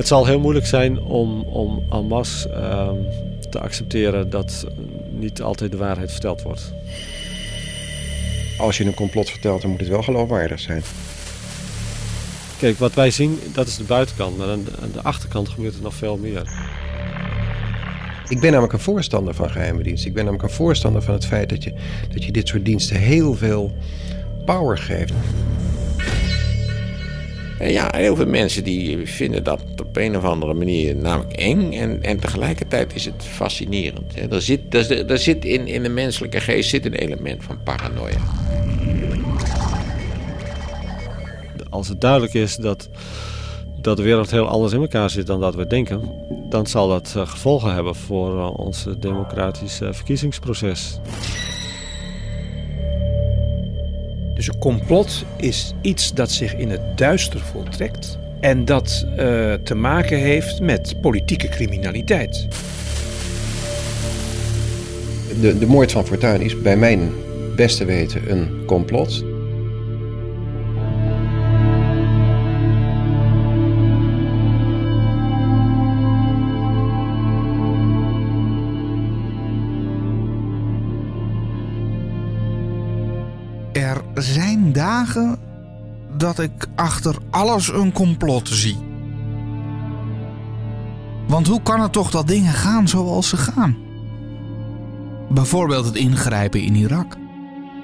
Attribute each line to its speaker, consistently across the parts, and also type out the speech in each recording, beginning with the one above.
Speaker 1: Het zal heel moeilijk zijn om, om en masse ehm, te accepteren dat niet altijd de waarheid verteld wordt.
Speaker 2: Als je een complot vertelt, dan moet het wel geloofwaardig zijn.
Speaker 1: Kijk, wat wij zien, dat is de buitenkant. Maar aan de, aan de achterkant gebeurt er nog veel meer.
Speaker 2: Ik ben namelijk een voorstander van geheime diensten. Ik ben namelijk een voorstander van het feit dat je, dat je dit soort diensten heel veel power geeft.
Speaker 3: En ja, heel veel mensen die vinden dat op een of andere manier namelijk eng. En, en tegelijkertijd is het fascinerend. Hè. Er zit, er, er zit in, in de menselijke geest zit een element van paranoia.
Speaker 1: Als het duidelijk is dat, dat de wereld heel anders in elkaar zit dan dat we denken, dan zal dat eh, gevolgen hebben voor uh, ons democratisch uh, verkiezingsproces.
Speaker 4: Dus een complot is iets dat zich in het duister voltrekt en dat uh, te maken heeft met politieke criminaliteit.
Speaker 2: De, de moord van Fortuyn is bij mijn beste weten een complot.
Speaker 5: Dat ik achter alles een complot zie. Want hoe kan het toch dat dingen gaan zoals ze gaan? Bijvoorbeeld het ingrijpen in Irak.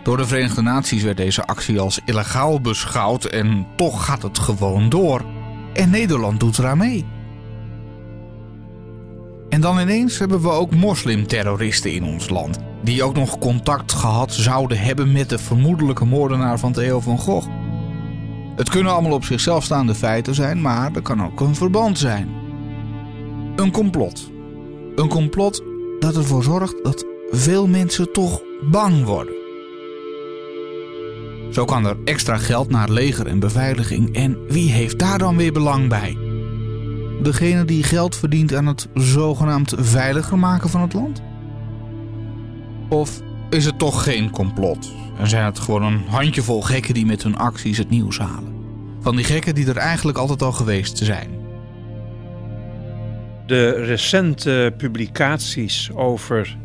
Speaker 5: Door de Verenigde Naties werd deze actie als illegaal beschouwd en toch gaat het gewoon door. En Nederland doet eraan mee. En dan ineens hebben we ook moslimterroristen in ons land. Die ook nog contact gehad zouden hebben met de vermoedelijke moordenaar van Theo van Gogh. Het kunnen allemaal op zichzelf staande feiten zijn, maar er kan ook een verband zijn. Een complot. Een complot dat ervoor zorgt dat veel mensen toch bang worden. Zo kan er extra geld naar leger en beveiliging. En wie heeft daar dan weer belang bij? Degene die geld verdient aan het zogenaamd veiliger maken van het land? Of is het toch geen complot? En zijn het gewoon een handjevol gekken die met hun acties het nieuws halen? Van die gekken die er eigenlijk altijd al geweest zijn.
Speaker 4: De recente publicaties over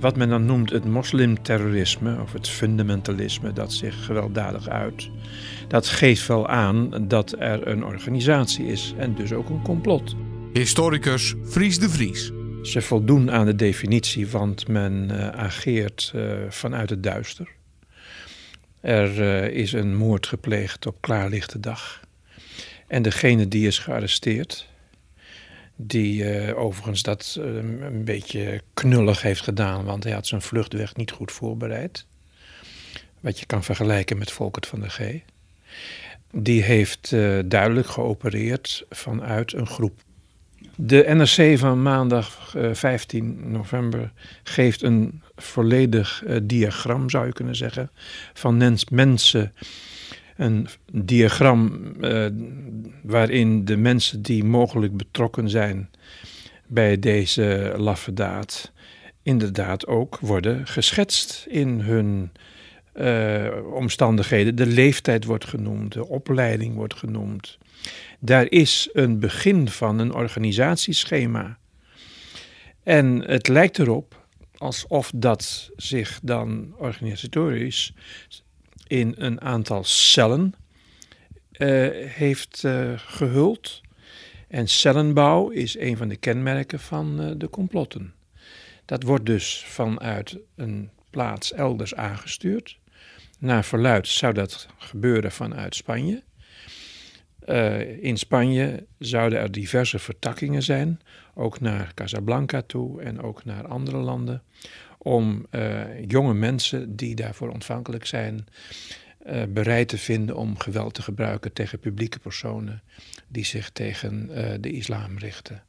Speaker 4: wat men dan noemt het moslimterrorisme of het fundamentalisme dat zich gewelddadig uit, dat geeft wel aan dat er een organisatie is en dus ook een complot.
Speaker 5: Historicus Fries de Vries.
Speaker 4: Ze voldoen aan de definitie, want men uh, ageert uh, vanuit het duister. Er uh, is een moord gepleegd op klaarlichte dag. En degene die is gearresteerd, die overigens dat een beetje knullig heeft gedaan, want hij had zijn vluchtweg niet goed voorbereid. Wat je kan vergelijken met Volkert van der G. Die heeft duidelijk geopereerd vanuit een groep. De NRC van maandag 15 november geeft een volledig diagram, zou je kunnen zeggen, van mensen. Een diagram uh, waarin de mensen die mogelijk betrokken zijn bij deze laffe daad inderdaad ook worden geschetst in hun omstandigheden. De leeftijd wordt genoemd, de opleiding wordt genoemd. Daar is een begin van een organisatieschema. En het lijkt erop alsof dat zich dan organisatorisch in een aantal cellen uh, heeft uh, gehuld. En cellenbouw is een van de kenmerken van de complotten. Dat wordt dus vanuit een plaats elders aangestuurd. Naar verluid zou dat gebeuren vanuit Spanje. in Spanje zouden er diverse vertakkingen zijn, ook naar Casablanca toe en ook naar andere landen om uh, jonge mensen die daarvoor ontvankelijk zijn, uh, bereid te vinden om geweld te gebruiken tegen publieke personen die zich tegen de islam richten.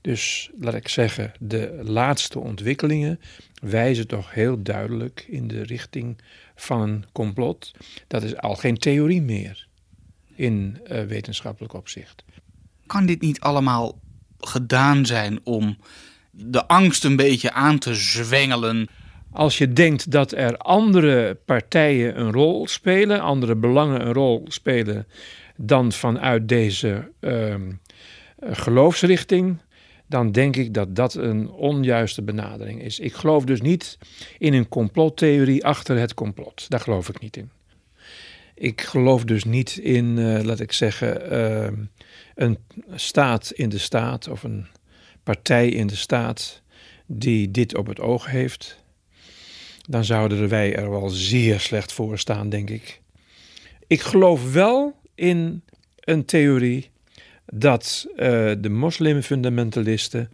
Speaker 4: Dus laat ik zeggen, de laatste ontwikkelingen wijzen toch heel duidelijk in de richting van een complot. Dat is al geen theorie meer in wetenschappelijk opzicht.
Speaker 5: Kan dit niet allemaal gedaan zijn om de angst een beetje aan te zwengelen.
Speaker 4: Als je denkt dat er andere partijen een rol spelen, andere belangen een rol spelen dan vanuit deze uh, eh, geloofsrichting, dan denk ik dat dat een onjuiste benadering is. Ik geloof dus niet in een complottheorie achter het complot. Daar geloof ik niet in. Ik geloof dus niet in, uh, laat ik zeggen, uh, een staat in de staat of een partij in de staat die dit op het oog heeft. Dan zouden wij er wel zeer slecht voor staan, denk ik. Ik geloof wel in een theorie dat uh, de moslimfundamentalisten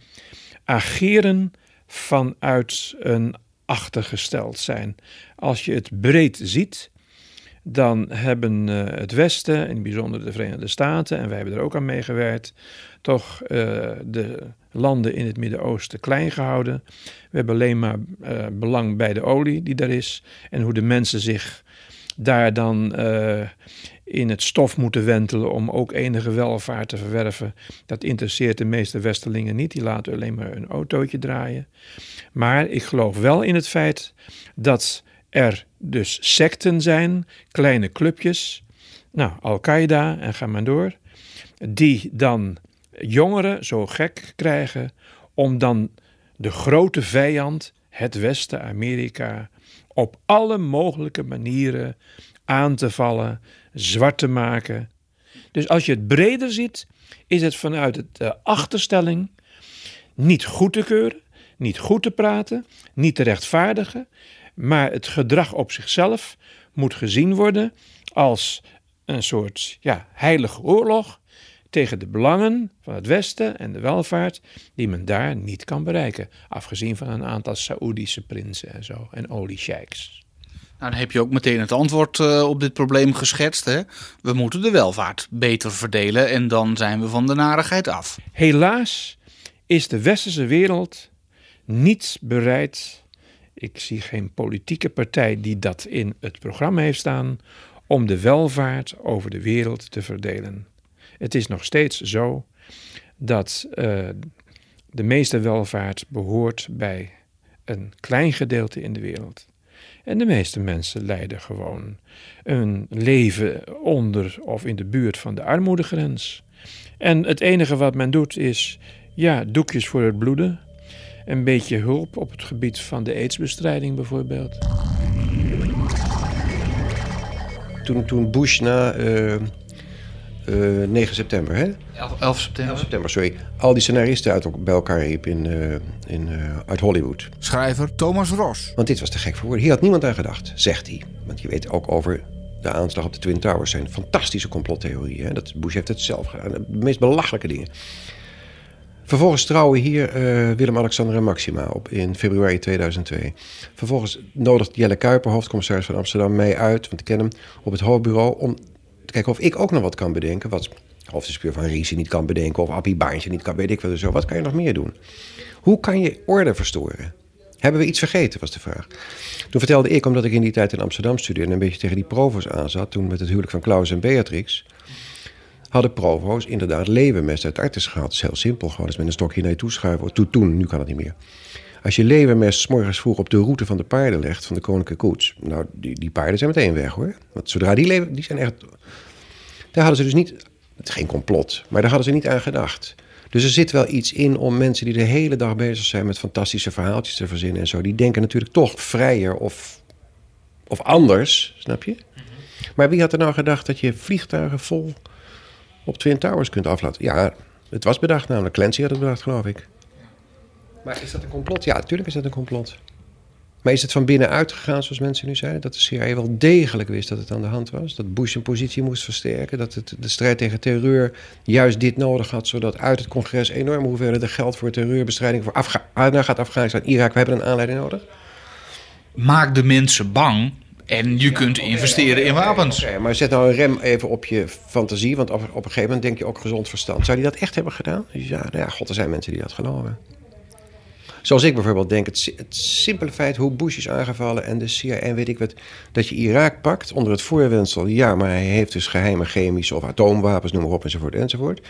Speaker 4: ageren vanuit een achtergesteld zijn. Als je het breed ziet, dan hebben uh, het Westen, in het bijzonder de Verenigde Staten, en wij hebben er ook aan meegewerkt, toch uh, de landen in het Midden-Oosten klein gehouden. We hebben alleen maar belang bij de olie die daar is en hoe de mensen zich daar dan in het stof moeten wentelen om ook enige welvaart te verwerven. Dat interesseert de meeste Westerlingen niet. Die laten alleen maar een autootje draaien. Maar ik geloof wel in het feit dat er dus secten zijn, kleine clubjes. Nou, Al-Qaeda en ga maar door. Die dan jongeren zo gek krijgen om dan de grote vijand, het Westen, Amerika, op alle mogelijke manieren aan te vallen, zwart te maken. Dus als je het breder ziet, is het vanuit de eh, achterstelling niet goed te keuren, niet goed te praten, niet te rechtvaardigen, maar het gedrag op zichzelf moet gezien worden als een soort ja, heilige oorlog tegen de belangen van het Westen en de welvaart die men daar niet kan bereiken. Afgezien van een aantal Saoedische prinsen en zo en oliesheiks.
Speaker 5: Nou, dan heb je ook meteen het antwoord uh, op dit probleem geschetst. Hè? We moeten de welvaart beter verdelen en dan zijn we van de narigheid af.
Speaker 4: Helaas is de westerse wereld niet bereid. Ik zie geen politieke partij die dat in het programma heeft staan. om de welvaart over de wereld te verdelen. Het is nog steeds zo dat uh, de meeste welvaart behoort bij een klein gedeelte in de wereld. En de meeste mensen leiden gewoon een leven onder of in de buurt van de armoedegrens. En het enige wat men doet is, ja, doekjes voor het bloeden. Een beetje hulp op het gebied van de aidsbestrijding bijvoorbeeld.
Speaker 2: Toen, toen Bush na uh, uh, 9 september, hè?
Speaker 5: 11, 11 september.
Speaker 2: 11 september, sorry. Al die scenaristen uit, bij elkaar riep in, uh, in, uh, uit Hollywood.
Speaker 5: Schrijver Thomas Ross.
Speaker 2: Want dit was te gek voor woorden. Hier had niemand aan gedacht, zegt hij. Want je weet ook over de aanslag op de Twin Towers zijn fantastische complottheorieën. Hè? Dat Bush heeft het zelf gedaan. De meest belachelijke dingen. Vervolgens trouwen hier uh, Willem-Alexander en Maxima op in februari 2002. Vervolgens nodigt Jelle Kuiper, hoofdcommissaris van Amsterdam, mij uit, want ik ken hem, op het hoofdbureau om kijken of ik ook nog wat kan bedenken. Wat hoofdinspecteur van Riese niet kan bedenken of Appie Baantje niet kan, weet ik wel zo. Wat kan je nog meer doen? Hoe kan je orde verstoren? Hebben we iets vergeten, was de vraag. Toen vertelde ik, omdat ik in die tijd in Amsterdam studeerde... en een beetje tegen die provo's aanzat... toen met het huwelijk van Klaus en Beatrix... hadden provo's inderdaad leeuwenmest uit artis gehaald. Dat is heel simpel, gewoon eens met een stokje naar je toe schuiven. Toen, toen, nu kan het niet meer. Als je leeuwenmest morgens vroeg op de route van de paarden legt... van de koninklijke koets... nou, die, die paarden zijn meteen weg, hoor. Want zodra die leven, die zijn echt... Daar hadden ze dus niet... Het is geen complot, maar daar hadden ze niet aan gedacht... Dus er zit wel iets in om mensen die de hele dag bezig zijn met fantastische verhaaltjes te verzinnen en zo. Die denken natuurlijk toch vrijer of, of anders, snap je? Maar wie had er nou gedacht dat je vliegtuigen vol op Twin Towers kunt aflaten? Ja, het was bedacht namelijk. Clancy had het bedacht, geloof ik. Maar is dat een complot? Ja, natuurlijk is dat een complot. Maar is het van binnenuit gegaan, zoals mensen nu zeiden? Dat de CIA wel degelijk wist dat het aan de hand was? Dat Bush zijn positie moest versterken? Dat het, de strijd tegen terreur juist dit nodig had... zodat uit het congres enorme hoeveelheden geld voor terreurbestrijding... voor Afga nou gaat Afghanistan, Irak, we hebben een aanleiding nodig?
Speaker 5: Maak de mensen bang en je ja, kunt investeren okay, in wapens.
Speaker 2: Okay, maar zet nou een rem even op je fantasie, want op, op een gegeven moment denk je ook gezond verstand. Zou die dat echt hebben gedaan? Ja, nou ja, god, er zijn mensen die dat geloven. Zoals ik bijvoorbeeld denk, het, het, simpele feit hoe Bush is aangevallen en de CIA en weet ik wat, dat je Irak pakt onder het voorwendsel, ja, maar hij heeft dus geheime chemische of atoomwapens, noem maar op enzovoort enzovoort.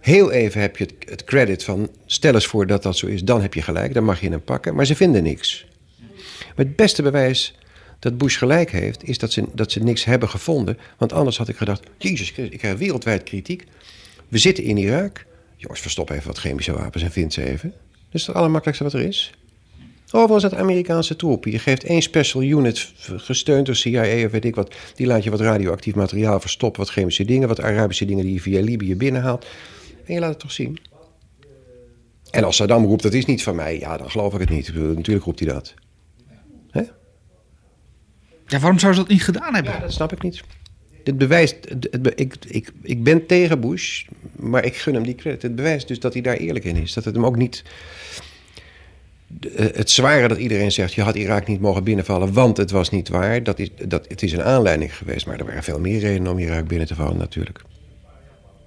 Speaker 2: Heel even heb je het, het credit van, stel eens voor dat dat zo is, dan heb je gelijk, dan mag je hem pakken, maar ze vinden niks. Het beste bewijs dat Bush gelijk heeft, is dat ze, dat ze niks hebben gevonden. Want anders had ik gedacht, jezus ik krijg wereldwijd kritiek. We zitten in Irak, Jongens, verstop even wat chemische wapens en vind ze even. Dat is het allermakkelijkste wat er is. Overigens het Amerikaanse troepen. Je geeft één special unit, gesteund door CIA of weet ik wat... die laat je wat radioactief materiaal verstoppen, wat chemische dingen... wat Arabische dingen die je via Libië binnenhaalt. En je laat het toch zien. En als Saddam roept, dat is niet van mij... ja, dan geloof ik het niet. Natuurlijk roept hij dat. Hè?
Speaker 5: Ja, waarom zou ze dat niet gedaan hebben?
Speaker 2: Ja, dat snap ik niet. Dit bewijst, het- ik, ik, ik ben tegen Bush, maar ik gun hem die credit. Het bewijst dus dat hij daar eerlijk in is. Dat het hem ook niet... Het zware dat iedereen zegt, je had Irak niet mogen binnenvallen, want het was niet waar. Dat is, dat, het is een aanleiding geweest, maar er waren veel meer redenen om Irak binnen te vallen natuurlijk.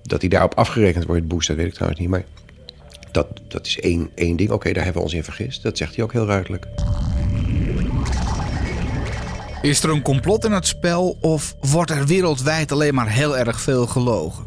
Speaker 2: Dat hij daarop afgerekend wordt, Bush, dat weet ik trouwens niet. Maar dat, dat is één, één ding. Oké, daar hebben we ons in vergist. Dat zegt hij ook heel duidelijk.
Speaker 5: Is er een complot in het spel of wordt er wereldwijd alleen maar heel erg veel gelogen?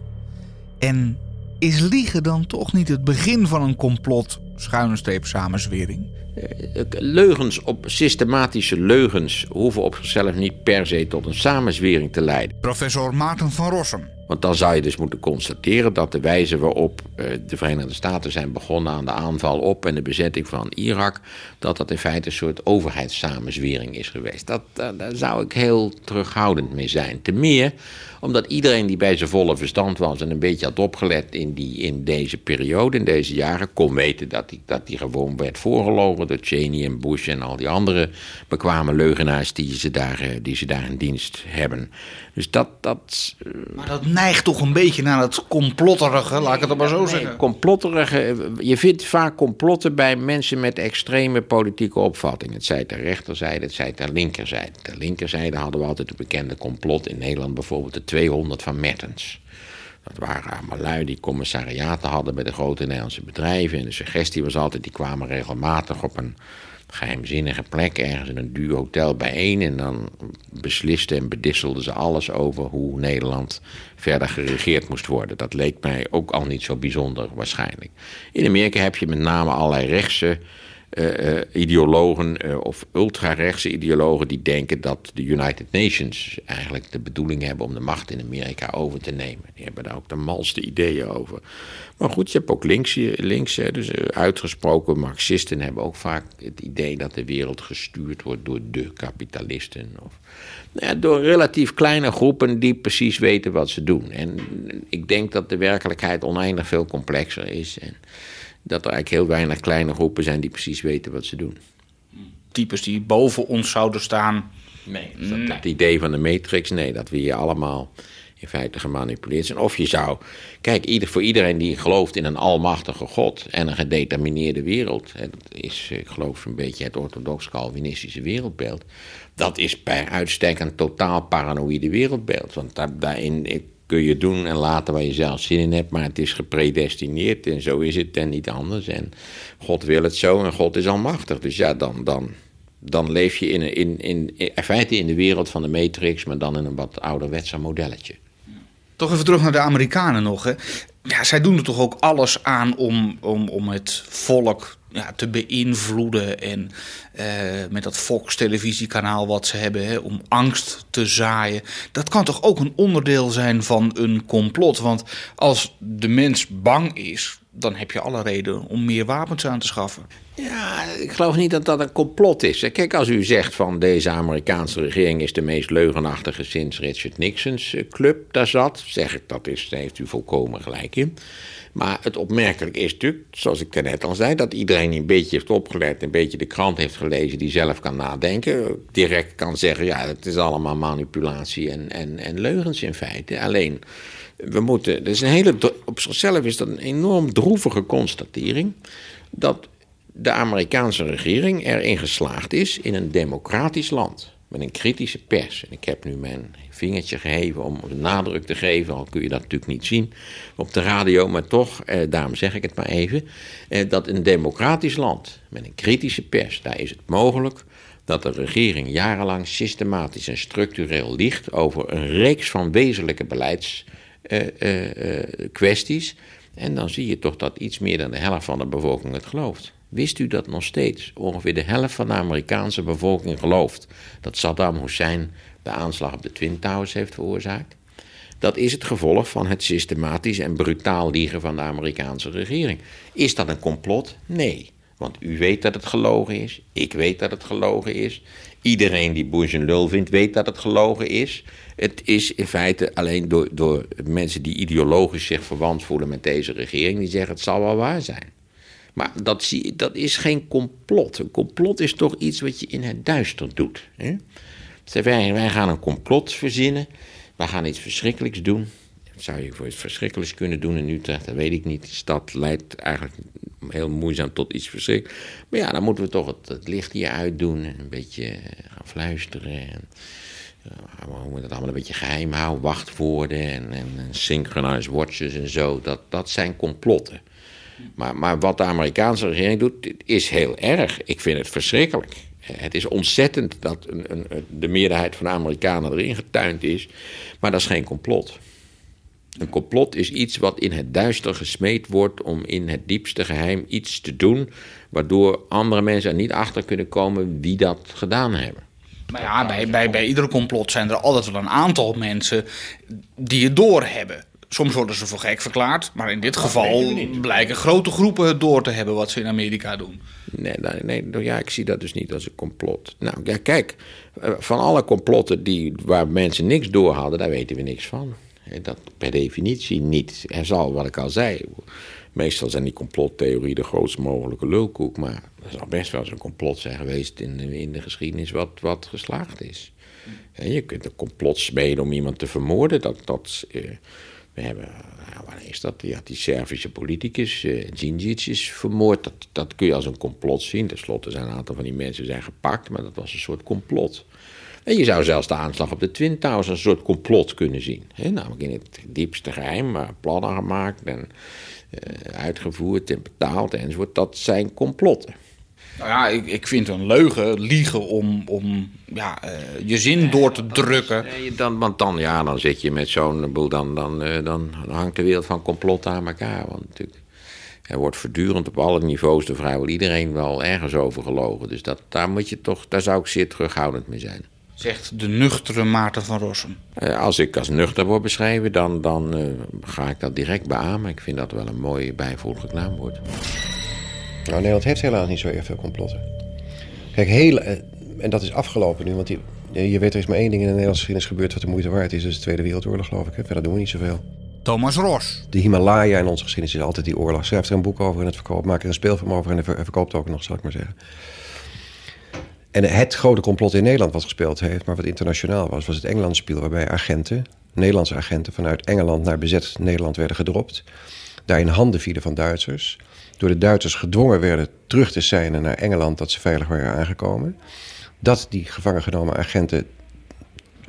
Speaker 5: En is liegen dan toch niet het begin van een complot, schuine streep samenzwering?
Speaker 3: Eh, Leugens op systematische leugens hoeven op zichzelf niet per se tot een samenzwering te leiden.
Speaker 5: Professor Maarten van Rossum.
Speaker 3: Want dan zou je dus moeten constateren dat de wijze waarop eh, de Verenigde Staten zijn begonnen aan de aanval op en de bezetting van Irak, dat dat in feite een soort overheidssamenzwering is geweest. Dat, eh, daar zou ik heel terughoudend mee zijn. Te meer omdat iedereen die bij zijn volle verstand was en een beetje had opgelet in, die, in deze periode, in deze jaren, kon weten dat die, dat die gewoon werd voorgelogen door Cheney en Bush en al die andere bekwame leugenaars die ze daar, eh, die ze daar in dienst hebben. Dus dat, dat
Speaker 5: Maar dat neigt toch een beetje naar het complotterige, laat ik het maar zo zeggen.
Speaker 3: Complotterige, je vindt vaak complotten bij mensen met extreme politieke opvattingen. Het zij ter rechterzijde, het zij ter linkerzijde. Ter linkerzijde hadden we altijd het bekende complot in Nederland, bijvoorbeeld de 200 van Mertens. Dat waren allemaal lui die commissariaten hadden bij de grote Nederlandse bedrijven. En de suggestie was altijd, die kwamen regelmatig op een geheimzinnige plek ergens in een duur hotel bijeen. En dan beslisten en bedisselden ze alles over hoe Nederland verder geregeerd moest worden. Dat leek mij ook al niet zo bijzonder waarschijnlijk. In Amerika heb je met name allerlei rechtse eh, eh, ideologen eh, of ultrarechtse ideologen die denken dat de United Nations eigenlijk de bedoeling hebben om de macht in Amerika over te nemen. Die hebben daar ook de malste ideeën over. Maar goed, je hebt ook links, links hè, dus uitgesproken Marxisten hebben ook vaak het idee dat de wereld gestuurd wordt door de kapitalisten. Of, nou ja, door relatief kleine groepen die precies weten wat ze doen. En ik denk dat de werkelijkheid oneindig veel complexer is. En dat er eigenlijk heel weinig kleine groepen zijn die precies weten wat ze doen.
Speaker 5: Types die boven ons zouden staan.
Speaker 3: Nee, dat, dat idee van de matrix, nee, dat we hier allemaal in feite gemanipuleerd zijn. Of je zou, kijk, ieder, voor iedereen die gelooft in een almachtige God en een gedetermineerde wereld, hè, dat is, ik geloof, een beetje het orthodox-Calvinistische wereldbeeld, dat is per uitstek een totaal paranoïde wereldbeeld. Want daar, daarin kun je doen en laten waar je zelf zin in hebt, maar het is gepredestineerd en zo is het en niet anders. En God wil het zo en God is almachtig. Dus ja, dan, dan, dan leef je in, in, in, in feite in de wereld van de Matrix, maar dan in een wat ouderwetser modelletje.
Speaker 5: Toch even terug naar de Amerikanen nog. Hè. Ja, zij doen er toch ook alles aan om, om, om het volk te beïnvloeden. En eh, met dat Fox-televisiekanaal wat ze hebben, hè, om angst te zaaien. Dat kan toch ook een onderdeel zijn van een complot? Want als de mens bang is, dan heb je alle reden om meer wapens aan te schaffen.
Speaker 3: Ja, ik geloof niet dat dat een complot is. Kijk, als u zegt van deze Amerikaanse regering is de meest leugenachtige sinds Richard Nixon's eh, club daar zat, zeg ik dat is, daar heeft u volkomen gelijk in. Maar het opmerkelijk is natuurlijk, zoals ik net al zei, dat iedereen die een beetje heeft opgelet, een beetje de krant heeft gelezen, die zelf kan nadenken, direct kan zeggen, ja, het is allemaal manipulatie en, en, en leugens in feite. Alleen, we moeten, is een hele, op zichzelf is dat een enorm droevige constatering, dat de Amerikaanse regering erin geslaagd is in een democratisch land. Met een kritische pers. En ik heb nu mijn vingertje geheven om nadruk te geven, al kun je dat natuurlijk niet zien op de radio, maar toch, eh, daarom zeg ik het maar even, eh, dat een democratisch land met een kritische pers, daar is het mogelijk dat de regering jarenlang systematisch en structureel liegt over een reeks van wezenlijke beleidskwesties. en dan zie je toch dat iets meer dan de helft van de bevolking het gelooft. Wist u dat nog steeds ongeveer de helft van de Amerikaanse bevolking gelooft dat Saddam Hussein de aanslag op de Twin Towers heeft veroorzaakt? Dat is het gevolg van het systematisch en brutaal liegen van de Amerikaanse regering. Is dat een complot? Nee. Want u weet dat het gelogen is. Ik weet dat het gelogen is. Iedereen die Bush een lul vindt, weet dat het gelogen is. Het is in feite alleen door, door mensen die ideologisch zich verwant voelen met deze regering, die zeggen het zal wel waar zijn. Maar dat, zie, dat is geen complot. Een complot is toch iets wat je in het duister doet. Hè? Wij, wij gaan een complot verzinnen. Wij gaan iets verschrikkelijks doen. Dat zou je voor iets verschrikkelijks kunnen doen in Utrecht? Dat weet ik niet. De stad leidt eigenlijk heel moeizaam tot iets verschrikkelijks. Maar ja, dan moeten we toch het, licht hier uitdoen. En een beetje eh, gaan fluisteren. En, we moeten het allemaal een beetje geheim houden. Wachtwoorden en, en, en synchronized watches en zo. Dat, dat zijn complotten. Maar, maar wat de Amerikaanse regering doet, is heel erg. Ik vind het verschrikkelijk. Het is ontzettend dat een, een, de meerderheid van de Amerikanen erin getuind is. Maar dat is geen complot. Een complot is iets wat in het duister gesmeed wordt om in het diepste geheim iets te doen, waardoor andere mensen er niet achter kunnen komen wie dat gedaan hebben.
Speaker 5: Maar ja, bij, bij, bij iedere complot zijn er altijd wel een aantal mensen die het doorhebben. Soms worden ze voor gek verklaard, maar in dit geval blijken grote groepen het door te hebben wat ze in Amerika doen.
Speaker 3: Nee, nee, nee, ja, ik zie dat dus niet als een complot. Nou, ja, kijk, eh, van alle complotten die, waar mensen niks door hadden, daar weten we niks van. Dat per definitie niet. Er zal, wat ik al zei, meestal zijn die complottheorieën de grootst mogelijke lulkoek, maar er zal best wel eens een complot zijn geweest in, in de geschiedenis wat, wat geslaagd is. En je kunt een complot smeden om iemand te vermoorden. Dat, dat, eh, we hebben, nou, wanneer is dat? Ja, die Servische politicus, uh, is vermoord. Dat, dat kun je als een complot zien. Ten slotte zijn een aantal van die mensen zijn gepakt, maar dat was een soort complot. En je zou zelfs de aanslag op de Twin Towers als een soort complot kunnen zien. He, namelijk in het diepste geheim, maar plannen gemaakt en uh, uitgevoerd en betaald enzovoort. Dat zijn complotten.
Speaker 5: Nou ja, ik, ik vind een leugen, liegen om, om ja, uh, je zin door te drukken.
Speaker 3: Nee, dan, want dan, ja, dan zit je met zo'n boel, dan, dan, uh, dan hangt de wereld van complotten aan elkaar. Want natuurlijk, er wordt voortdurend op alle niveaus door vrijwel iedereen wel ergens over gelogen. Dus dat, daar, moet je toch, daar zou ik zeer terughoudend mee zijn.
Speaker 5: Zegt de nuchtere Maarten van Rossum.
Speaker 3: Uh, als ik als nuchter word beschreven, dan, dan ga ik dat direct beamen. Ik vind dat wel een mooi bijvoeglijk naamwoord.
Speaker 2: Nou, Nederland heeft helaas niet zo erg veel complotten. Kijk, heel, eh, en dat is afgelopen nu, want die, je weet er is maar één ding in de Nederlandse geschiedenis gebeurd wat de moeite waard is. Dat is de Tweede Wereldoorlog, geloof ik. Hè? Verder doen we niet zoveel.
Speaker 5: Thomas Ros.
Speaker 2: De Himalaya in onze geschiedenis is altijd die oorlog. Schrijft er een boek over en het verkoopt. Maakt er een speelfilm over en verkoopt ook nog, zal ik maar zeggen. En het grote complot in Nederland wat gespeeld heeft, maar wat internationaal was, was het Engelandspiel. Waarbij agenten, Nederlandse agenten vanuit Engeland naar bezet Nederland werden gedropt. Daar in handen vielen van Duitsers door de Duitsers gedwongen werden terug te zijn naar Engeland dat ze veilig waren aangekomen. Dat die gevangen genomen agenten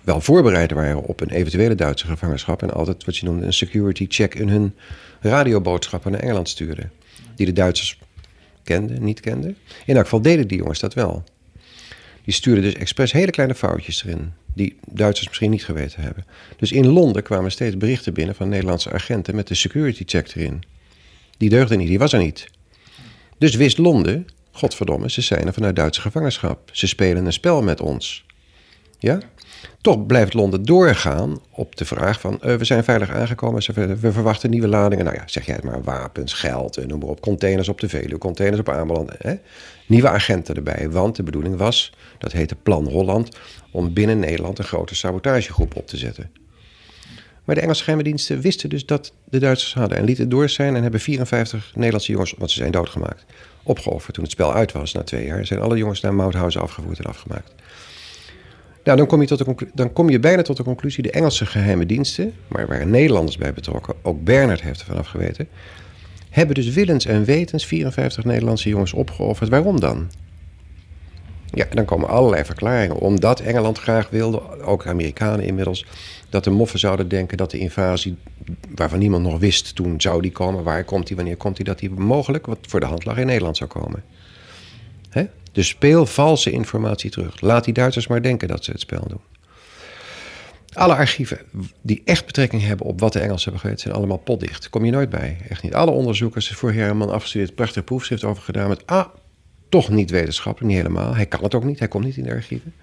Speaker 2: wel voorbereid waren op een eventuele Duitse gevangenschap en altijd wat je noemde een security check in hun radioboodschappen naar Engeland stuurden. Die de Duitsers kenden, niet kenden. In elk geval deden die jongens dat wel. Die stuurden dus expres hele kleine foutjes erin, die Duitsers misschien niet geweten hebben. Dus in Londen kwamen steeds berichten binnen van Nederlandse agenten met de security check erin. Die deugde niet, die was er niet. Dus wist Londen, godverdomme, ze zijn er vanuit Duitse gevangenschap. Ze spelen een spel met ons. Ja? Toch blijft Londen doorgaan op de vraag van... Uh, we zijn veilig aangekomen, we verwachten nieuwe ladingen. Nou ja, zeg jij het maar, wapens, geld, eh, noem maar op. Containers op de Veluwe, containers op Ameland. Hè? Nieuwe agenten erbij, want de bedoeling was... dat heette Plan Holland... om binnen Nederland een grote sabotagegroep op te zetten. Maar de Engelse geheime diensten wisten dus dat de Duitsers hadden. En lieten het door zijn en hebben 54 Nederlandse jongens, want ze zijn doodgemaakt, opgeofferd. Toen het spel uit was na twee jaar, zijn alle jongens naar Mauthausen afgevoerd en afgemaakt. Dan kom, je tot de dan kom je bijna tot de conclusie: de Engelse geheime diensten, maar waar Nederlanders bij betrokken, ook Bernard heeft er vanaf geweten, hebben dus willens en wetens 54 Nederlandse jongens opgeofferd. Waarom dan? Ja, dan komen allerlei verklaringen. Omdat Engeland graag wilde, ook Amerikanen inmiddels, dat de moffen zouden denken dat de invasie, waarvan niemand nog wist toen zou die komen, waar komt die, wanneer komt die, dat die mogelijk, wat voor de hand lag, in Nederland zou komen. Hè? Dus speel valse informatie terug. Laat die Duitsers maar denken dat ze het spel doen. Alle archieven die echt betrekking hebben op wat de Engelsen hebben geweten, zijn allemaal potdicht. Kom je nooit bij. Echt niet. Alle onderzoekers, voor Herman afgestudeerd, prachtig proefschrift over gedaan met, ah, toch niet wetenschappelijk, niet helemaal. Hij kan het ook niet, hij komt niet in de archieven.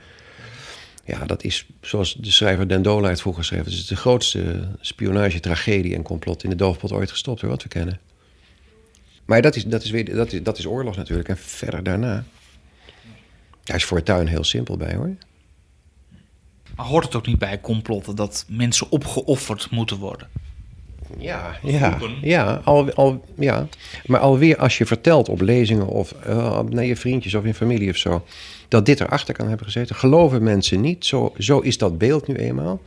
Speaker 2: Ja, dat is zoals de schrijver Den Dola het vroeger schreef. Het is de grootste spionage, tragedie en complot in de doofpot ooit gestopt, hoor, wat we kennen. Maar dat is, dat is, weer, dat is, dat is oorlog natuurlijk. En verder daarna. Daar is Fortuyn heel simpel bij, hoor.
Speaker 5: Maar hoort het ook niet bij complotten dat mensen opgeofferd moeten worden?
Speaker 2: Ja, ja, ja, al, al, ja. Maar alweer als je vertelt op lezingen of uh, naar je vriendjes of in familie of zo, dat dit erachter kan hebben gezeten, geloven mensen niet. Zo, zo is dat beeld nu eenmaal.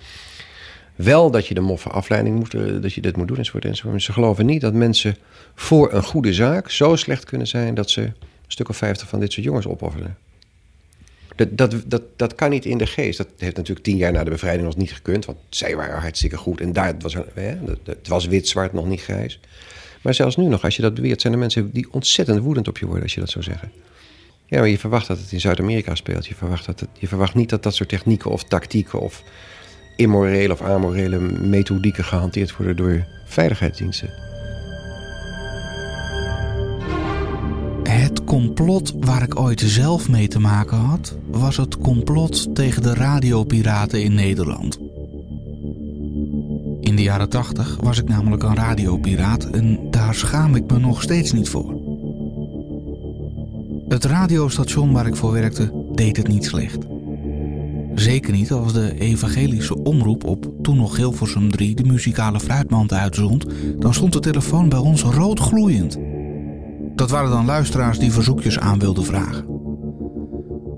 Speaker 2: Wel dat je de moffe afleiding moet, uh, dat je dit moet doen enzovoort, ze geloven niet dat mensen voor een goede zaak zo slecht kunnen zijn dat ze een stuk of vijftig van dit soort jongens opofferen. Dat, dat, dat, dat kan niet in de geest. Dat heeft natuurlijk tien jaar na de bevrijding nog niet gekund. Want zij waren hartstikke goed. En daar was, het was wit, zwart, nog niet grijs. Maar zelfs nu nog, als je dat beweert, zijn er mensen die ontzettend woedend op je worden als je dat zou zeggen. Ja, maar je verwacht dat het in Zuid-Amerika speelt. Je verwacht, dat het, je verwacht niet dat dat soort technieken of tactieken of immorele of amorele methodieken gehanteerd worden door veiligheidsdiensten.
Speaker 5: Het complot waar ik ooit zelf mee te maken had, was het complot tegen de radiopiraten in Nederland. In de jaren 80 was ik namelijk een radiopiraat en daar schaam ik me nog steeds niet voor. Het radiostation waar ik voor werkte deed het niet slecht. Zeker niet als de evangelische omroep op toen nog Hilversum 3 de muzikale fruitmand uitzond, dan stond de telefoon bij ons rood gloeiend. Dat waren dan luisteraars die verzoekjes aan wilden vragen.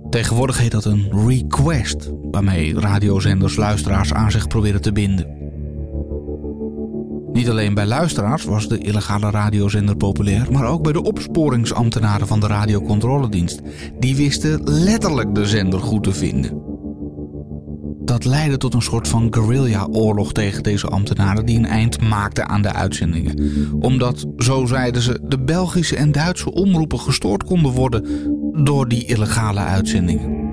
Speaker 5: Tegenwoordig heet dat een request, waarmee radiozenders luisteraars aan zich proberen te binden. Niet alleen bij luisteraars was de illegale radiozender populair, maar ook bij de opsporingsambtenaren van de radiocontroledienst. Die wisten letterlijk de zender goed te vinden dat leidde tot een soort van guerrilla-oorlog tegen deze ambtenaren die een eind maakten aan de uitzendingen. Omdat, zo zeiden ze, de Belgische en Duitse omroepen gestoord konden worden door die illegale uitzendingen.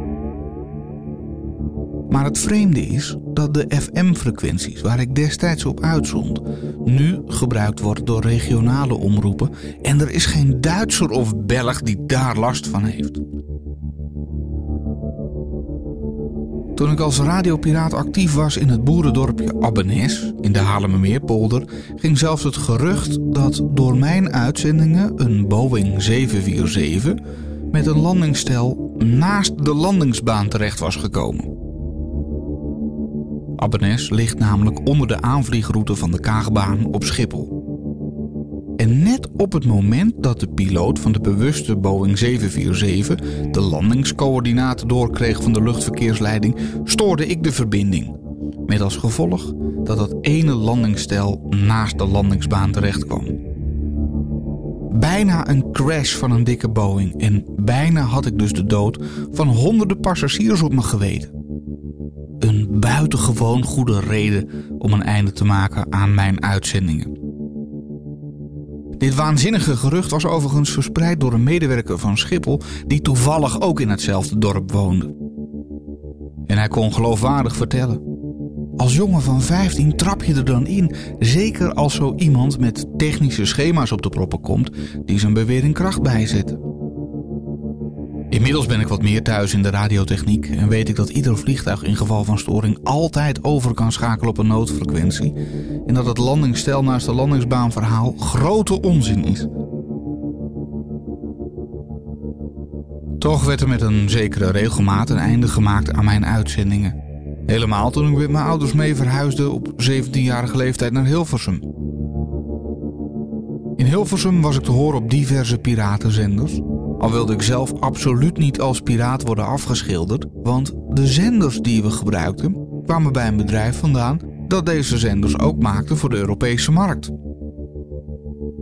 Speaker 5: Maar het vreemde is dat de FM-frequenties waar ik destijds op uitzond, nu gebruikt worden door regionale omroepen en er is geen Duitser of Belg die daar last van heeft. Toen ik als radiopiraat actief was in het boerendorpje Abbenes in de Haarlemmermeerpolder, ging zelfs het gerucht dat door mijn uitzendingen een Boeing 747 met een landingsstel naast de landingsbaan terecht was gekomen. Abbenes ligt namelijk onder de aanvliegroute van de Kaagbaan op Schiphol. En net op het moment dat de piloot van de bewuste Boeing 747 de landingscoördinaten doorkreeg van de luchtverkeersleiding, stoorde ik de verbinding. Met als gevolg dat het ene landingsstel naast de landingsbaan terecht kwam. Bijna een crash van een dikke Boeing en bijna had ik dus de dood van honderden passagiers op me geweten. Een buitengewoon goede reden om een einde te maken aan mijn uitzendingen. Dit waanzinnige gerucht was overigens verspreid door een medewerker van Schiphol die toevallig ook in hetzelfde dorp woonde. En hij kon geloofwaardig vertellen. Als jongen van 15 trap je er dan in, zeker als zo iemand met technische schema's op de proppen komt die zijn bewering kracht bijzetten. Inmiddels ben ik wat meer thuis in de radiotechniek en weet ik dat ieder vliegtuig in geval van storing altijd over kan schakelen op een noodfrequentie en dat het landingsstel naast de landingsbaanverhaal grote onzin is. Toch werd er met een zekere regelmaat een einde gemaakt aan mijn uitzendingen. Helemaal toen ik met mijn ouders mee verhuisde op 17-jarige leeftijd naar Hilversum. In Hilversum was ik te horen op diverse piratenzenders. Al wilde ik zelf absoluut niet als piraat worden afgeschilderd, want de zenders die we gebruikten kwamen bij een bedrijf vandaan dat deze zenders ook maakte voor de Europese markt.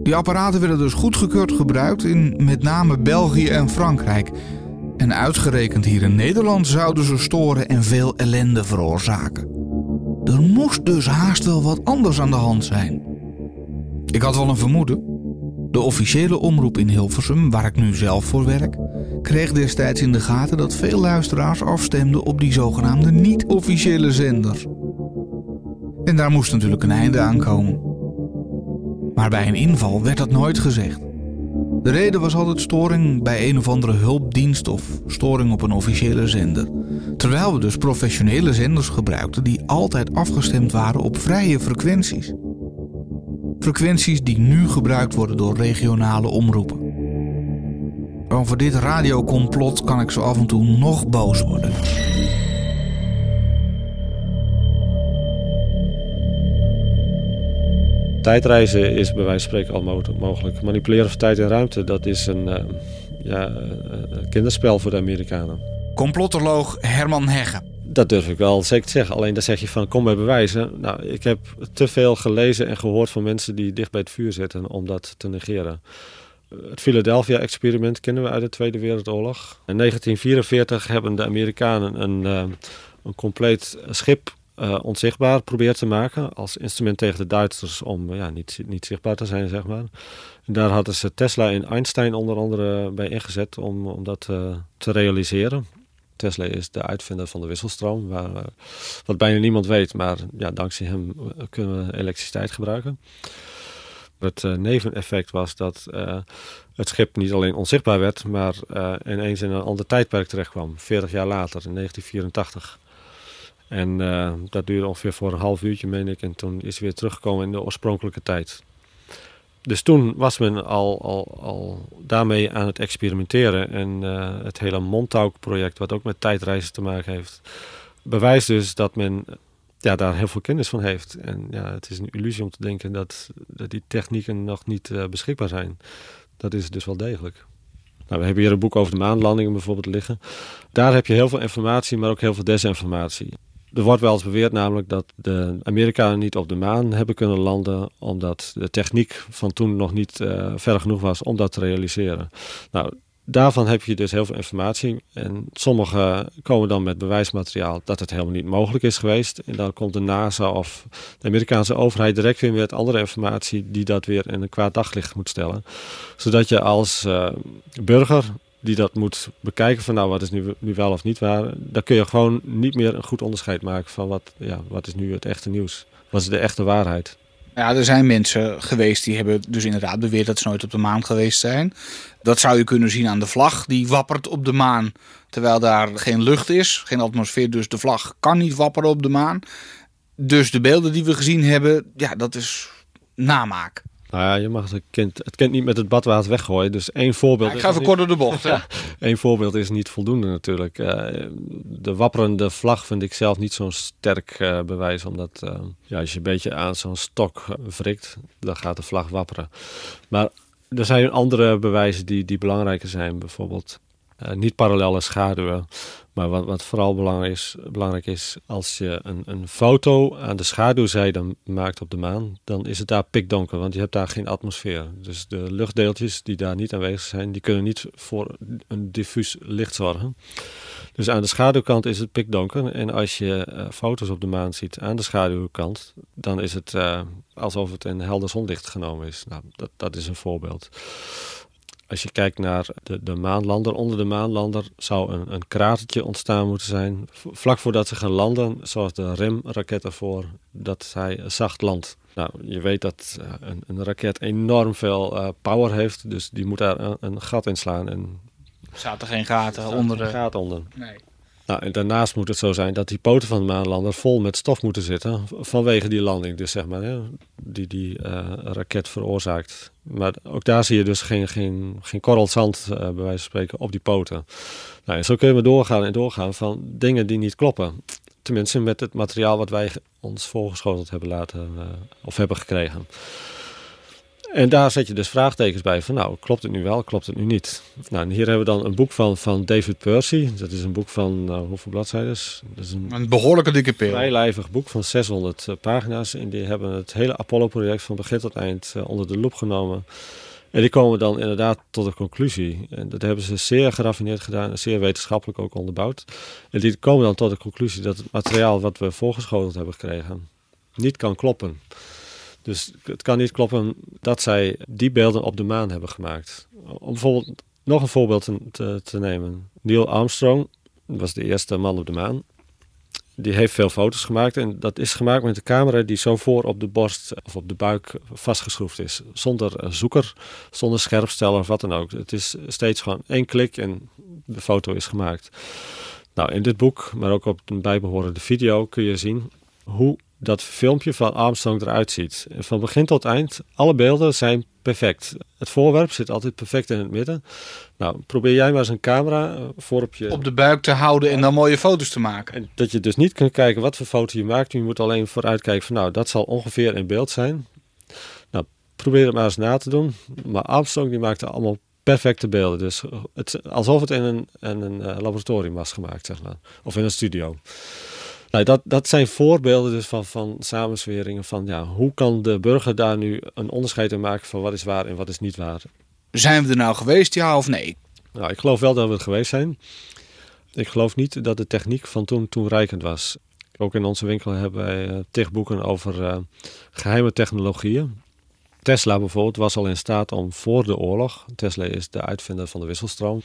Speaker 5: Die apparaten werden dus goedgekeurd gebruikt in met name België en Frankrijk. En uitgerekend hier in Nederland zouden ze storen en veel ellende veroorzaken. Er moest dus haast wel wat anders aan de hand zijn. Ik had wel een vermoeden, de officiële omroep in Hilversum, waar ik nu zelf voor werk, kreeg destijds in de gaten dat veel luisteraars afstemden op die zogenaamde niet-officiële zenders. En daar moest natuurlijk een einde aan komen. Maar bij een inval werd dat nooit gezegd. De reden was altijd storing bij een of andere dienst of storing op een officiële zender. Terwijl we dus professionele zenders gebruikten die altijd afgestemd waren op vrije frequenties. Frequenties die nu gebruikt worden door regionale omroepen. Over dit radiocomplot kan ik zo af en toe nog boos worden.
Speaker 1: Tijdreizen is bij wijze van spreken al mogelijk. Manipuleren van tijd en ruimte, dat is een, uh, ja, een kinderspel voor de Amerikanen.
Speaker 5: Complotoloog Herman Hegge.
Speaker 1: Dat durf ik wel zeker te zeggen. Alleen dan zeg je van kom bij bewijzen. Nou, ik heb te veel gelezen en gehoord van mensen die dicht bij het vuur zitten om dat te negeren. Het Philadelphia-experiment kennen we uit de Tweede Wereldoorlog. In 1944 hebben de Amerikanen een, uh, een compleet schip uh, onzichtbaar probeert te maken. Als instrument tegen de Duitsers om ja, niet, niet zichtbaar te zijn, zeg maar. En daar hadden ze Tesla en Einstein onder andere bij ingezet om, om dat te realiseren. Tesla is de uitvinder van de wisselstroom, waar, uh, wat bijna niemand weet, maar ja, dankzij hem kunnen we elektriciteit gebruiken. Het neveneffect was dat het schip niet alleen onzichtbaar werd, maar ineens in een ander tijdperk terechtkwam, 40 jaar later, in 1984. En uh, dat duurde ongeveer voor een half uurtje, meen ik. En toen is hij weer teruggekomen in de oorspronkelijke tijd. Dus toen was men al, al, al daarmee aan het experimenteren. En uh, het hele Montauk-project, wat ook met tijdreizen te maken heeft, bewijst dus dat men ja, daar heel veel kennis van heeft. En ja, het is een illusie om te denken dat, dat die technieken nog niet uh, beschikbaar zijn. Dat is dus wel degelijk. Nou, we hebben hier een boek over de maanlandingen bijvoorbeeld liggen. Daar heb je heel veel informatie, maar ook heel veel desinformatie. Er wordt wel eens beweerd namelijk dat de Amerikanen niet op de maan hebben kunnen landen omdat de techniek van toen nog niet uh, ver genoeg was om dat te realiseren. Nou, daarvan heb je dus heel veel informatie en sommigen komen dan met bewijsmateriaal dat het helemaal niet mogelijk is geweest. En dan komt de NASA of de Amerikaanse overheid direct weer met andere informatie die dat weer in een kwaad daglicht moet stellen. Zodat je als uh, burger die dat moet bekijken van nou wat is nu, nu wel of niet waar, dan kun je gewoon niet meer een goed onderscheid maken van wat, ja, wat is nu het echte nieuws. Wat is de echte waarheid?
Speaker 5: Ja, er zijn mensen geweest die hebben dus inderdaad beweerd dat ze nooit op de maan geweest zijn. Dat zou je kunnen zien aan de vlag die wappert op de maan. Terwijl daar geen lucht is, geen atmosfeer, dus de vlag kan niet wapperen op de maan. Dus de beelden die we gezien hebben, ja, dat is namaak.
Speaker 1: Nou ja, je mag het kind, het kind niet met het badwater weggooien. Dus één voorbeeld.
Speaker 5: Ja, ik ga even kort door de bocht.
Speaker 1: Eén voorbeeld is niet voldoende natuurlijk. Uh, de wapperende vlag vind ik zelf niet zo'n sterk uh, bewijs. Omdat uh, ja, als je een beetje aan zo'n stok wrikt, dan gaat de vlag wapperen. Maar er zijn andere bewijzen die, die belangrijker zijn. Bijvoorbeeld niet parallele schaduwen. Maar wat, wat vooral belangrijk is, belangrijk is, als je een, een foto aan de schaduwzijde maakt op de maan, dan is het daar pikdonker, want je hebt daar geen atmosfeer. Dus de luchtdeeltjes die daar niet aanwezig zijn, die kunnen niet voor een diffuus licht zorgen. Dus aan de schaduwkant is het pikdonker. En als je uh, foto's op de maan ziet aan de schaduwkant, dan is het uh, alsof het in helder zonlicht genomen is. Nou, dat, dat is een voorbeeld. Als je kijkt naar de, de maanlander, onder de maanlander zou een, een kratertje ontstaan moeten zijn. Vlak voordat ze gaan landen, zoals de remraket ervoor, dat hij zacht landt. Nou, je weet dat uh, een, een, raket enorm veel uh, power heeft, dus die moet daar een, een gat in slaan. En
Speaker 5: er zaten geen gaten onder.
Speaker 1: Geen gaten onder. Nee. Nou, en daarnaast moet het zo zijn dat die poten van de maanlander vol met stof moeten zitten vanwege die landing, dus zeg maar, hè, die die uh, raket veroorzaakt. Maar ook daar zie je dus geen, geen, geen korrel zand, uh, bij wijze van spreken, op die poten. Nou, en zo kunnen we doorgaan en doorgaan van dingen die niet kloppen. Tenminste, met het materiaal wat wij ons voorgeschoteld hebben laten uh, of hebben gekregen. En daar zet je dus vraagtekens bij van nou, klopt het nu wel, klopt het nu niet? Nou, en hier hebben we dan een boek van, van David Percy. Dat is een boek van nou, hoeveel bladzijden? Dat is
Speaker 5: een, een behoorlijke dikke pil. Een
Speaker 1: vrijlijvig boek van 600 uh, pagina's. En die hebben het hele Apollo-project van begin tot eind uh, onder de loep genomen. En die komen dan inderdaad tot de conclusie. En dat hebben ze zeer geraffineerd gedaan en zeer wetenschappelijk ook onderbouwd. En die komen dan tot de conclusie dat het materiaal wat we voorgeschoteld hebben gekregen niet kan kloppen. Dus het kan niet kloppen dat zij die beelden op de maan hebben gemaakt. Om bijvoorbeeld nog een voorbeeld te, nemen. Neil Armstrong was de eerste man op de maan. die heeft veel foto's gemaakt. En dat is gemaakt met een camera die zo voor op de borst of op de buik vastgeschroefd is. Zonder zoeker, zonder scherpsteller of wat dan ook. Het is steeds gewoon één klik en de foto is gemaakt. Nou, in dit boek, maar ook op een bijbehorende video, kun je zien hoe dat filmpje van Armstrong eruit ziet. Van begin tot eind, alle beelden zijn perfect. Het voorwerp zit altijd perfect in het midden. Nou, probeer jij maar eens een camera eh, voor op je...
Speaker 5: Op de buik te houden en dan mooie foto's te maken.
Speaker 1: En dat je dus niet kunt kijken wat voor foto je maakt. Je moet alleen vooruit kijken van nou, dat zal ongeveer in beeld zijn. Nou, probeer het maar eens na te doen. Maar Armstrong die maakte allemaal perfecte beelden. Dus het, alsof het in een, in een eh, laboratorium was gemaakt, zeg maar. Of in een studio. Nou, dat, dat zijn voorbeelden dus van, van samensweringen. Van ja, hoe kan de burger daar nu een onderscheid in maken van wat is waar en wat is niet waar?
Speaker 5: Zijn we er nou geweest, ja of nee?
Speaker 1: Nou, ik geloof wel dat we er geweest zijn. Ik geloof niet dat de techniek van toen toenreikend was. Ook in onze winkel hebben wij uh, over uh, geheime technologieën. Tesla bijvoorbeeld was al in staat om voor de oorlog, Tesla is de uitvinder van de wisselstroom,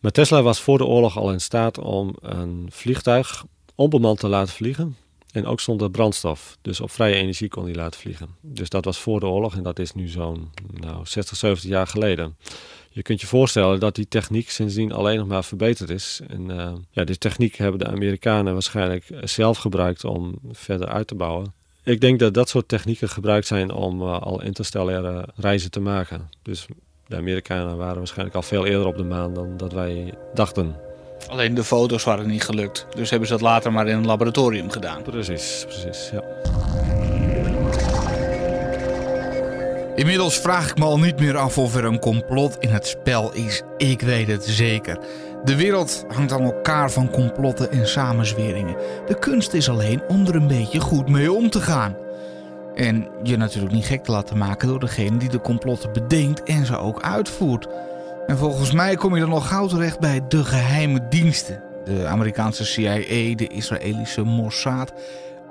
Speaker 1: maar Tesla was voor de oorlog al in staat om een vliegtuig onbemand te laten vliegen. En ook zonder brandstof. Dus op vrije energie kon hij laten vliegen. Dus dat was voor de oorlog en dat is nu zo'n nou, 60, 70 jaar geleden. Je kunt je voorstellen dat die techniek sindsdien alleen nog maar verbeterd is. En uh, ja, die techniek hebben de Amerikanen waarschijnlijk zelf gebruikt om verder uit te bouwen. Ik denk dat dat soort technieken gebruikt zijn om uh, al interstellaire reizen te maken. Dus de Amerikanen waren waarschijnlijk al veel eerder op de maan dan dat wij dachten.
Speaker 5: Alleen de foto's waren niet gelukt. Dus hebben ze dat later maar in een laboratorium gedaan.
Speaker 1: Precies, precies, ja.
Speaker 5: Inmiddels vraag ik me al niet meer af of er een complot in het spel is. Ik weet het zeker. De wereld hangt aan elkaar van complotten en samenzweringen. De kunst is alleen om er een beetje goed mee om te gaan. En je natuurlijk niet gek te laten maken door degene die de complotten bedenkt en ze ook uitvoert. En volgens mij kom je dan nog gauw terecht bij de geheime diensten. De Amerikaanse CIA, de Israëlische Mossad,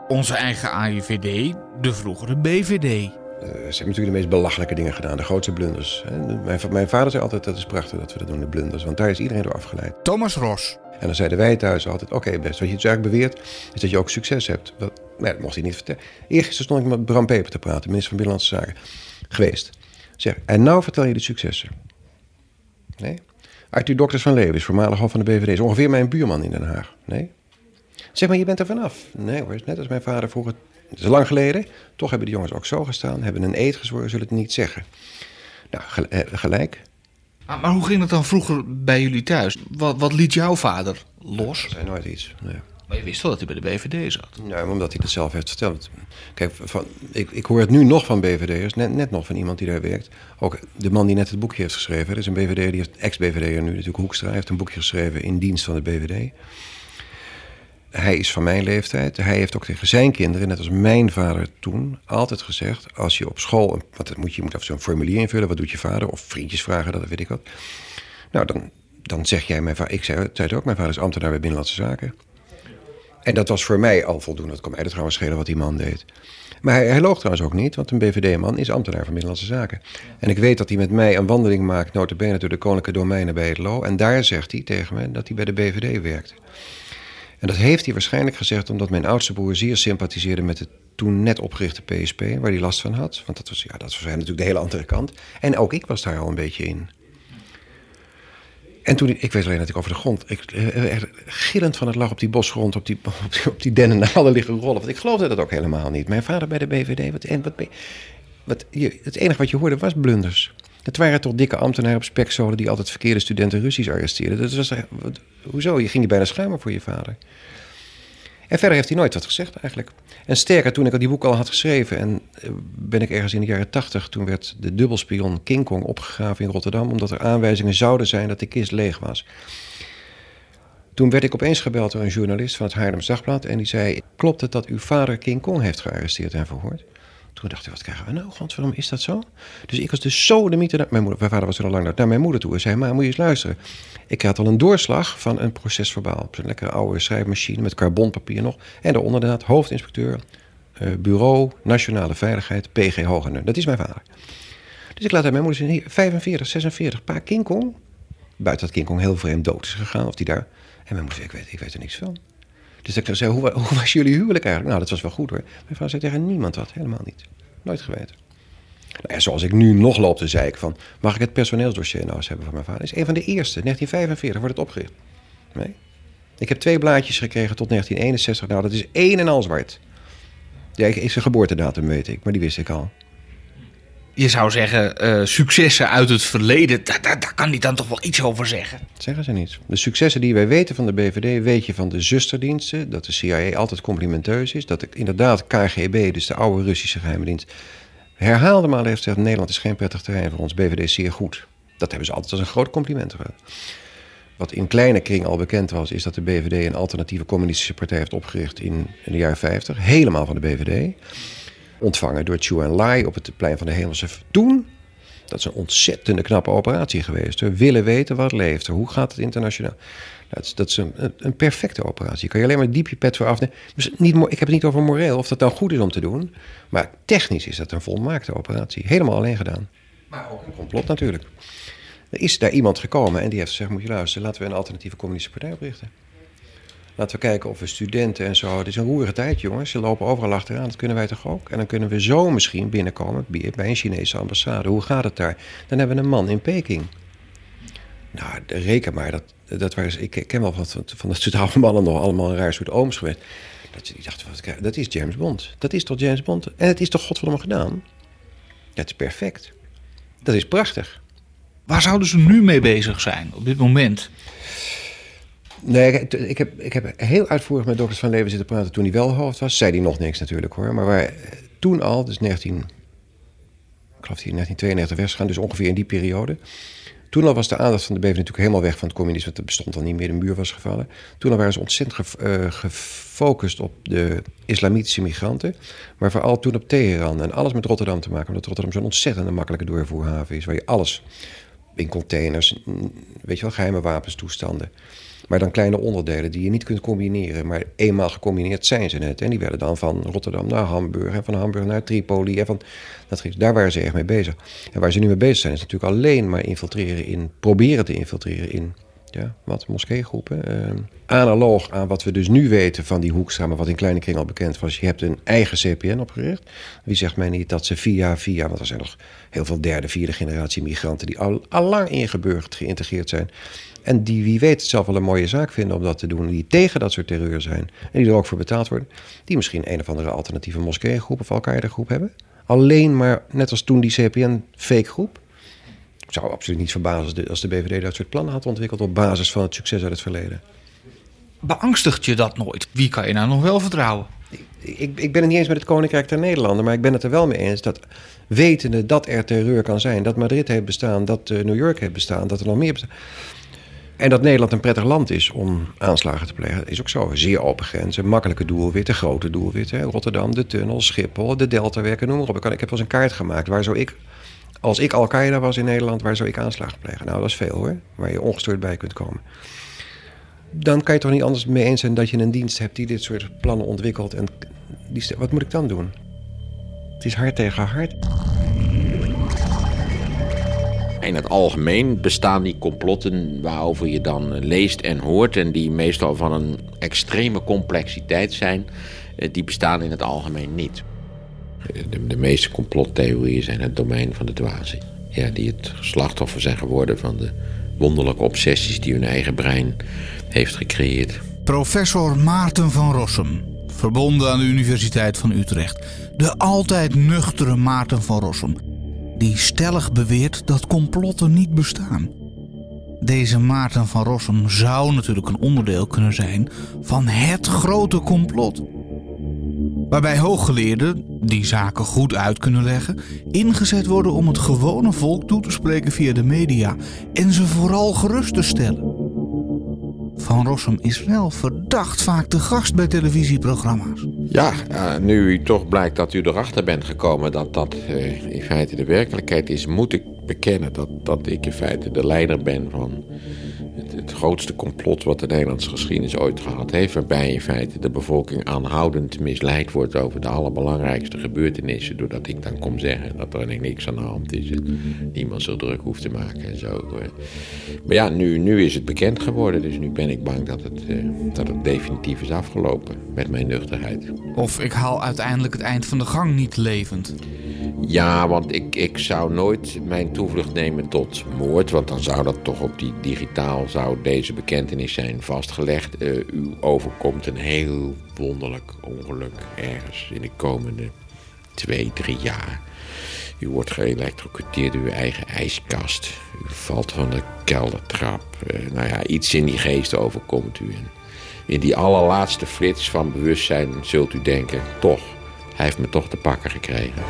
Speaker 5: onze eigen AIVD, de vroegere BVD.
Speaker 2: Uh, ze hebben natuurlijk de meest belachelijke dingen gedaan, de grootste blunders. Mijn, mijn, vader zei altijd, dat is prachtig dat we dat doen, de blunders. Want daar is iedereen door afgeleid.
Speaker 5: Thomas Ros.
Speaker 2: En dan zeiden wij thuis altijd, oké best, wat je dus eigenlijk beweert, is dat je ook succes hebt. Dat, maar dat mocht hij niet vertellen. Eergisteren stond ik met Bram Peper te praten, minister van Binnenlandse Zaken, geweest. Zeg, en nou vertel je de successen. Nee. Arthur Dokters van Leeuwen is voormalig hoofd van de BVD. Is ongeveer mijn buurman in Den Haag. Nee. Zeg maar, je bent er vanaf. Nee hoor, net als mijn vader vroeger. Het is lang geleden. Toch hebben die jongens ook zo gestaan. Hebben een eed gezworen, zullen het niet zeggen. Nou, gelijk.
Speaker 5: Ah, maar hoe ging het dan vroeger bij jullie thuis? Wat, wat liet jouw vader los?
Speaker 2: Dat zei nooit iets. Nee.
Speaker 5: Je wist wel dat hij bij de BVD zat.
Speaker 2: Nou, omdat hij dat zelf heeft verteld. Kijk, van, ik, ik hoor het nu nog van BVD'ers, net, net nog van iemand die daar werkt. Ook de man die net het boekje heeft geschreven. Dat is een BVD, die heeft ex-BVD'er nu, natuurlijk Hoekstra. heeft een boekje geschreven in dienst van de BVD. Hij is van mijn leeftijd. Hij heeft ook tegen zijn kinderen, net als mijn vader toen, altijd gezegd: als je op school, wat moet je, moet even zo'n formulier invullen, wat doet je vader? Of vriendjes vragen, dat weet ik wat. Nou, dan, dan zeg jij, mijn vader, ik zei, zei het ook, mijn vader is ambtenaar bij Binnenlandse Zaken. En dat was voor mij al voldoende. Dat kon mij trouwens schelen wat die man deed. Maar hij, loog trouwens ook niet, want een BVD-man is ambtenaar van Binnenlandse Zaken. En ik weet dat hij met mij een wandeling maakt, notabene door de koninklijke domeinen bij het Lo. En daar zegt hij tegen mij dat hij bij de BVD werkte. En dat heeft hij waarschijnlijk gezegd omdat mijn oudste broer zeer sympathiseerde met de toen net opgerichte PSP, waar hij last van had. Want dat was, ja, dat was voor hem natuurlijk de hele andere kant. En ook ik was daar al een beetje in. En toen, ik weet alleen dat ik over de grond, ik, eh, gillend van het lag op die bosgrond, op die, op die, op die liggen rollen. Want ik geloofde dat ook helemaal niet. Mijn vader bij de BVD, wat, en wat, wat, je, het enige wat je hoorde was blunders. Het waren toch dikke ambtenaren op spekzolen die altijd verkeerde studenten Russisch arresteerden. Dat was, hoezo? Je ging je bijna schuimen voor je vader. En verder heeft hij nooit wat gezegd eigenlijk. En sterker, toen ik die boek al had geschreven... en eh, ben ik ergens in de jaren tachtig... toen werd de dubbelspion King Kong opgegraven in Rotterdam... omdat er aanwijzingen zouden zijn dat de kist leeg was. Toen werd ik opeens gebeld door een journalist van het Haarlems Dagblad... en die zei, klopt het dat uw vader King Kong heeft gearresteerd en verhoord? Toen dacht ik, wat krijgen we nou? waarom is dat zo? Dus ik was dus zo de mythe... Mijn, moeder, mijn vader was er al lang naar mijn moeder toe en zei... maar moet je eens luisteren. Ik had al een doorslag van een procesverbaal. Op zo'n lekkere oude schrijfmachine met carbonpapier nog. En daaronder inderdaad hoofdinspecteur... Uh, bureau Nationale Veiligheid, PG Hogener. Dat is mijn vader. Dus ik laat aan mijn moeder zien, 45, 46, pa King Kong. Buiten dat King Kong heel vreemd dood is gegaan. Of die daar... En mijn moeder zei, ik weet, ik weet er niks van. Dus ik zei, hoe, was jullie huwelijk eigenlijk? Nou, dat was wel goed hoor. Mijn vrouw zei tegen niemand wat, helemaal niet. Nooit geweten. Nou ja, zoals ik nu nog loop te zeiken van... mag ik het personeelsdossier nou eens hebben van mijn vader? is een van de eerste, 1945 wordt het opgericht. Nee. Ik heb twee blaadjes gekregen tot 1961. Nou, dat is één en al zwart. Ja, ik, zijn geboortedatum weet ik, maar die wist ik al.
Speaker 5: Je zou zeggen, uh, successen uit het verleden, daar, kan hij dan toch wel iets over zeggen?
Speaker 2: zeggen ze niet. De successen die wij weten van de BVD, weet je van de zusterdiensten. Dat de CIA altijd complimenteus is. Dat ik inderdaad KGB, dus de oude Russische geheime dienst, herhaalde malen heeft gezegd: Nederland is geen prettig terrein voor ons. BVD is zeer goed. Dat hebben ze altijd als een groot compliment gehad. Wat in kleine kring al bekend was, is dat de BVD een alternatieve communistische partij heeft opgericht in, in de jaren 50. Helemaal van de BVD. Ontvangen door Chu Enlai op het plein van de Hemelse. Toen, dat is een ontzettende knappe operatie geweest. We willen weten wat leeft er, hoe gaat het internationaal. Dat is, dat is een, een, perfecte operatie. Kan je alleen maar diep je pet voor afnemen. Dus niet, ik heb het niet over moreel, of dat dan goed is om te doen. Maar technisch is dat een volmaakte operatie. Helemaal alleen gedaan. Maar ook een complot natuurlijk. Er is daar iemand gekomen en die heeft gezegd: Moet je luisteren, laten we een alternatieve communistische partij oprichten. Laten we kijken of we studenten en zo. Het is een roerige tijd, jongens. Ze lopen overal achteraan. Dat kunnen wij toch ook? En dan kunnen we zo misschien binnenkomen bij een Chinese ambassade. Hoe gaat het daar? Dan hebben we een man in Peking. Nou, reken maar. Dat, dat was, ik ken wel van, van dat soort oude mannen nog allemaal een raar soort ooms geweest. Dat je dacht, dat is James Bond. Dat is toch James Bond? En het is toch godverdomme gedaan? Dat is perfect. Dat is prachtig.
Speaker 5: Waar zouden ze nu mee bezig zijn op dit moment?
Speaker 2: Nee, ik heb, ik heb heel uitvoerig met dokters van Leven zitten praten toen hij wel hoofd was. Zei hij nog niks natuurlijk hoor. Maar waar toen al, dus 19, ik geloof hij in 1992 weggegaan, dus ongeveer in die periode. Toen al was de aandacht van de BV natuurlijk helemaal weg van het communisme. Het bestond al niet meer, de muur was gevallen. Toen al waren ze ontzettend eh, gefocust op de islamitische migranten. Maar vooral toen op Teheran en alles met Rotterdam te maken. Omdat Rotterdam zo'n ontzettend makkelijke doorvoerhaven is. Waar je alles in containers, weet je wel, geheime wapenstoestanden. Maar dan kleine onderdelen die je niet kunt combineren. Maar eenmaal gecombineerd zijn ze net. En die werden dan van Rotterdam naar Hamburg. En van Hamburg naar Tripoli. En van, dat, daar waren ze erg mee bezig. En waar ze nu mee bezig zijn, is natuurlijk alleen maar infiltreren in. Proberen te infiltreren in. Ja, wat moskeegroepen. Uh, analoog aan wat we dus nu weten van die Hoekstra, maar wat in kleine kring al bekend was. Je hebt een eigen CPN opgericht. Wie zegt mij niet dat ze via, via, want er zijn nog heel veel derde, vierde generatie migranten die al, al lang ingeburgerd, geïntegreerd zijn. En die wie weet het zelf wel een mooie zaak vinden om dat te doen. Die tegen dat soort terreur zijn. En die er ook voor betaald worden. Die misschien een of andere alternatieve moskeegroep of Al-Qaeda groep hebben. Alleen maar, net als toen die CPN-fake groep. Zou absoluut niet verbazen als de BVD dat soort plannen had ontwikkeld op basis van het succes uit het verleden.
Speaker 5: Beangstigt je dat nooit? Wie kan je nou nog wel vertrouwen?
Speaker 2: Ik, ik ben het niet eens met het Koninkrijk der Nederlanden, maar ik ben het er wel mee eens dat wetende dat er terreur kan zijn, dat Madrid heeft bestaan, dat uh, New York heeft bestaan, dat er nog meer bestaan en dat Nederland een prettig land is om aanslagen te plegen, is ook zo. Zeer open grenzen, makkelijke doelwitten, grote doelwitten. Rotterdam, de tunnel, Schiphol, de Deltawerken, noem maar op. Ik, heb wel eens een kaart gemaakt. Waar zou ik, als ik Al-Qaeda was in Nederland, waar zou ik aanslagen plegen? Nou, dat is veel hoor, waar je ongestoord bij kunt komen. Dan kan je toch niet anders mee eens zijn dat je een dienst hebt die dit soort plannen ontwikkelt. En die, wat moet ik dan doen? Het is hard tegen hard.
Speaker 3: In het algemeen bestaan die complotten waarover je dan leest en hoort... en die meestal van een extreme complexiteit zijn... Eh, die bestaan in het algemeen niet. De, de meeste complottheorieën zijn het domein van de dwazen. Ja, die het slachtoffer zijn geworden van de wonderlijke obsessies... die hun eigen brein heeft gecreëerd.
Speaker 5: Professor Maarten van Rossum, verbonden aan de Universiteit van Utrecht. De altijd nuchtere Maarten van Rossum die stellig beweert dat complotten niet bestaan. Deze Maarten van Rossum zou natuurlijk een onderdeel kunnen zijn van het grote complot. Waarbij hooggeleerden, die zaken goed uit kunnen leggen, ingezet worden om het gewone volk toe te spreken via de media en ze vooral gerust te stellen. Van Rossum is wel verdacht vaak de gast bij televisieprogramma's.
Speaker 3: Ja, nu toch blijkt dat u erachter bent gekomen dat dat uh, in feite de werkelijkheid is... moet ik bekennen dat, dat ik in feite de leider ben van het, het, grootste complot wat de Nederlandse geschiedenis ooit gehad heeft. Waarbij in feite de bevolking aanhoudend misleid wordt over de allerbelangrijkste gebeurtenissen. Doordat ik dan kom zeggen dat er niks aan de hand is. En niemand zo druk hoeft te maken en zo. Eh. Maar ja, nu, nu is het bekend geworden. Dus nu ben ik bang dat het, eh, dat het definitief is afgelopen met mijn nuchterheid.
Speaker 5: Of ik haal uiteindelijk het eind van de gang niet levend.
Speaker 3: Ja, want ik, ik zou nooit mijn toevlucht nemen tot moord. Want dan zou dat toch op die digitaal zou deze bekentenis zijn vastgelegd. Uh, u overkomt een heel wonderlijk ongeluk ergens in de komende twee, drie jaar. U wordt geëlectrocuteerd door uw eigen ijskast. U valt van de keldertrap. Uh, nou ja, iets in die geest overkomt u. En in die allerlaatste flits van bewustzijn zult u denken... toch, hij heeft me toch te pakken gekregen.